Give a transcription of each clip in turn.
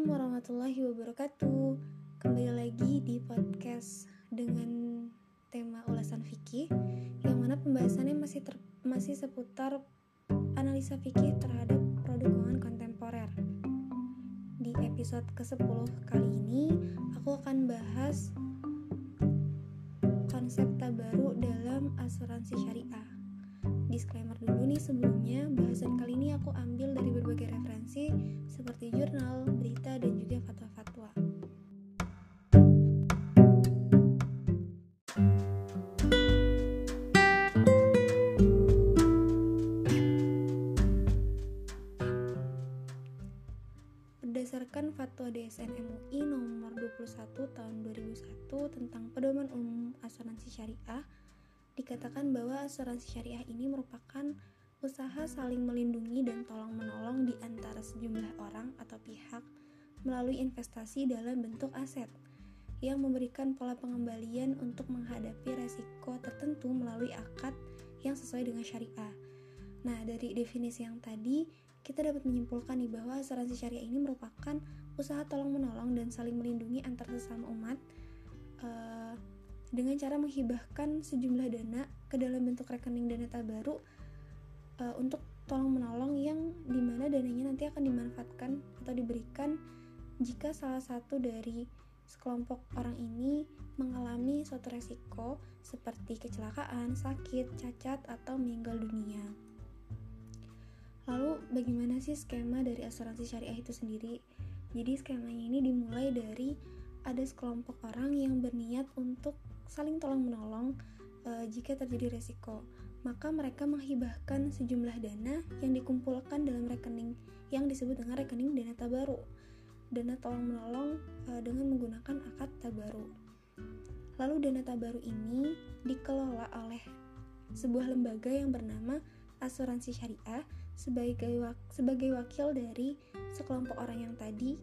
Assalamualaikum warahmatullahi wabarakatuh. Kembali lagi di podcast dengan tema ulasan fikih yang mana pembahasannya masih ter, masih seputar analisa fikih terhadap produk keuangan kontemporer. Di episode ke-10 kali ini aku akan bahas konsep tabaru dalam asuransi syariah. Disclaimer dulu nih sebelumnya, bahasan kali ini aku ambil dari berbagai referensi seperti jurnal, berita, dan juga fatwa-fatwa. Berdasarkan Fatwa DSN MUI nomor 21 tahun 2001 tentang pedoman umum asuransi syariah, dikatakan bahwa asuransi syariah ini merupakan usaha saling melindungi dan tolong-menolong di antara sejumlah orang atau pihak melalui investasi dalam bentuk aset yang memberikan pola pengembalian untuk menghadapi resiko tertentu melalui akad yang sesuai dengan syariah. Nah, dari definisi yang tadi, kita dapat menyimpulkan nih bahwa asuransi syariah ini merupakan usaha tolong-menolong dan saling melindungi antar sesama umat uh, dengan cara menghibahkan sejumlah dana ke dalam bentuk rekening dana tabaru uh, untuk tolong-menolong yang di mana dananya nanti akan dimanfaatkan atau diberikan jika salah satu dari sekelompok orang ini mengalami suatu resiko seperti kecelakaan, sakit, cacat, atau meninggal dunia. Lalu bagaimana sih skema dari asuransi syariah itu sendiri? Jadi skemanya ini dimulai dari ada sekelompok orang yang berniat untuk saling tolong menolong e, jika terjadi resiko. Maka mereka menghibahkan sejumlah dana yang dikumpulkan dalam rekening yang disebut dengan rekening dana tabaru. Dana tolong menolong e, dengan menggunakan akad tabaru. Lalu dana tabaru ini dikelola oleh sebuah lembaga yang bernama asuransi syariah sebagai wak sebagai wakil dari sekelompok orang yang tadi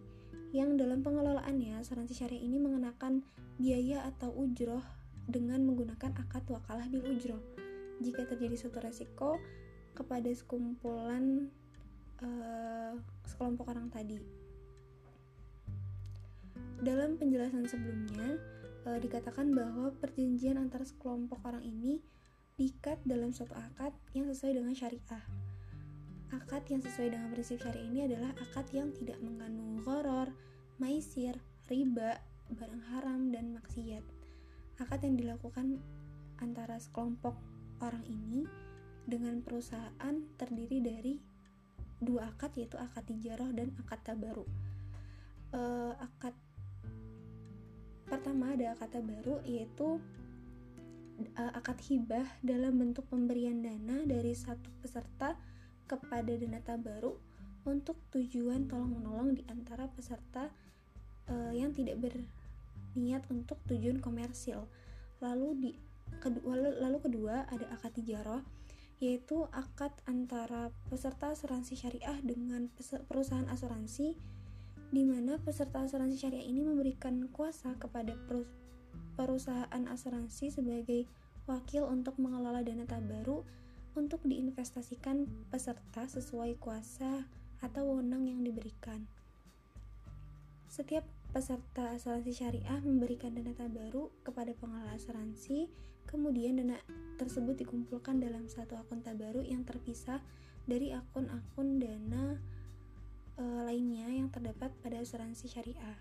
yang dalam pengelolaannya asuransi syariah ini mengenakan biaya atau ujroh dengan menggunakan akad wakalah bil ujroh jika terjadi suatu resiko kepada sekumpulan uh, sekelompok orang tadi. Dalam penjelasan sebelumnya uh, dikatakan bahwa perjanjian antara sekelompok orang ini diikat dalam suatu akad yang sesuai dengan syariah. Akad yang sesuai dengan prinsip syariah ini adalah akad yang tidak mengandung goror, maisir, riba, barang haram, dan maksiat. Akad yang dilakukan antara sekelompok orang ini dengan perusahaan terdiri dari dua akad yaitu akad tijaroh dan akad tabaru. Uh, akad pertama ada akad tabaru yaitu uh, akad hibah dalam bentuk pemberian dana dari satu peserta kepada dana tabaru untuk tujuan tolong menolong di antara peserta uh, yang tidak berniat untuk tujuan komersil. Lalu di kedua lalu kedua ada akad tijaroh yaitu akad antara peserta asuransi syariah dengan perusahaan asuransi di mana peserta asuransi syariah ini memberikan kuasa kepada perusahaan asuransi sebagai wakil untuk mengelola dana tabaru untuk diinvestasikan peserta sesuai kuasa atau wewenang yang diberikan. Setiap peserta asuransi syariah memberikan dana tabaru kepada pengelola asuransi, kemudian dana tersebut dikumpulkan dalam satu akun tabaru yang terpisah dari akun-akun dana e, lainnya yang terdapat pada asuransi syariah.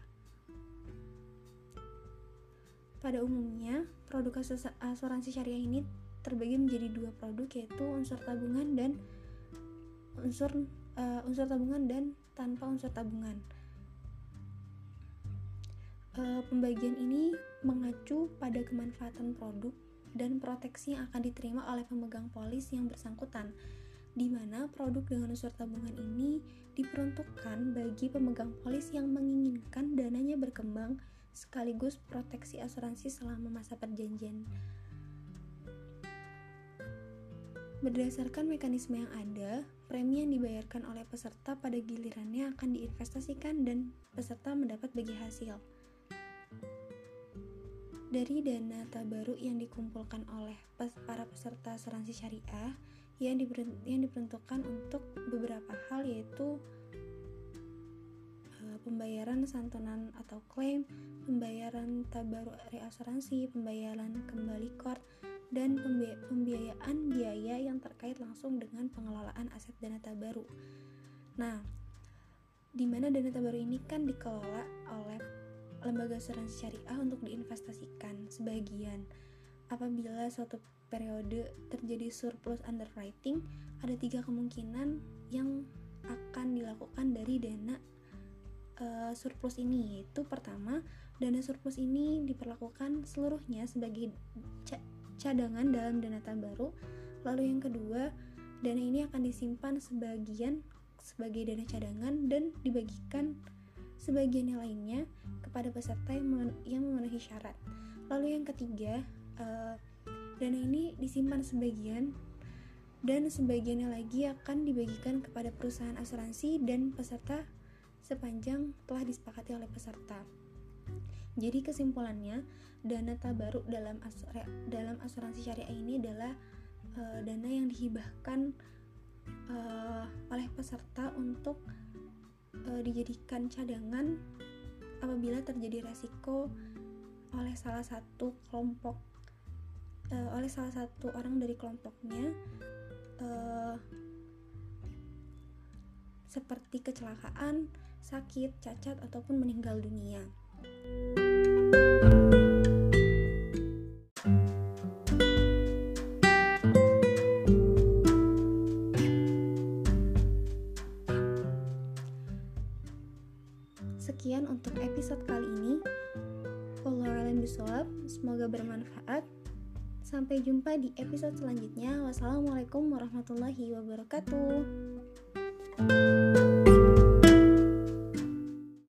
Pada umumnya, produk asuransi syariah ini terbagi menjadi dua produk yaitu unsur tabungan dan unsur uh, unsur tabungan dan tanpa unsur tabungan. Uh, pembagian ini mengacu pada kemanfaatan produk dan proteksi yang akan diterima oleh pemegang polis yang bersangkutan, di mana produk dengan unsur tabungan ini diperuntukkan bagi pemegang polis yang menginginkan dananya berkembang sekaligus proteksi asuransi selama masa perjanjian. Berdasarkan mekanisme yang ada, premi yang dibayarkan oleh peserta pada gilirannya akan diinvestasikan dan peserta mendapat bagi hasil. Dari dana tabaru yang dikumpulkan oleh para peserta asuransi syariah yang, diperuntukkan untuk beberapa hal yaitu uh, pembayaran santunan atau klaim, pembayaran tabaruk reasuransi, pembayaran kembali kort, dan pembiayaan biaya yang terkait langsung dengan pengelolaan aset dana tabaru. Nah, di mana dana tabaru ini kan dikelola oleh lembaga asuransi syariah untuk diinvestasikan sebagian. Apabila suatu periode terjadi surplus underwriting, ada tiga kemungkinan yang akan dilakukan dari dana uh, surplus ini yaitu pertama dana surplus ini diperlakukan seluruhnya sebagai ca cadangan dalam dana tabaru lalu yang kedua dana ini akan disimpan sebagian sebagai dana cadangan dan dibagikan sebagian lainnya kepada peserta yang, yang memenuhi syarat lalu yang ketiga uh, dana ini disimpan sebagian dan sebagiannya lagi akan dibagikan kepada perusahaan asuransi dan peserta sepanjang telah disepakati oleh peserta. Jadi kesimpulannya, dana tabaruk dalam dalam asuransi syariah ini adalah uh, dana yang dihibahkan uh, oleh peserta untuk uh, dijadikan cadangan apabila terjadi resiko oleh salah satu kelompok uh, oleh salah satu orang dari kelompoknya uh, seperti kecelakaan, sakit, cacat, ataupun meninggal dunia. Sekian Biswab. Semoga bermanfaat. Sampai jumpa di episode selanjutnya. Wassalamualaikum warahmatullahi wabarakatuh.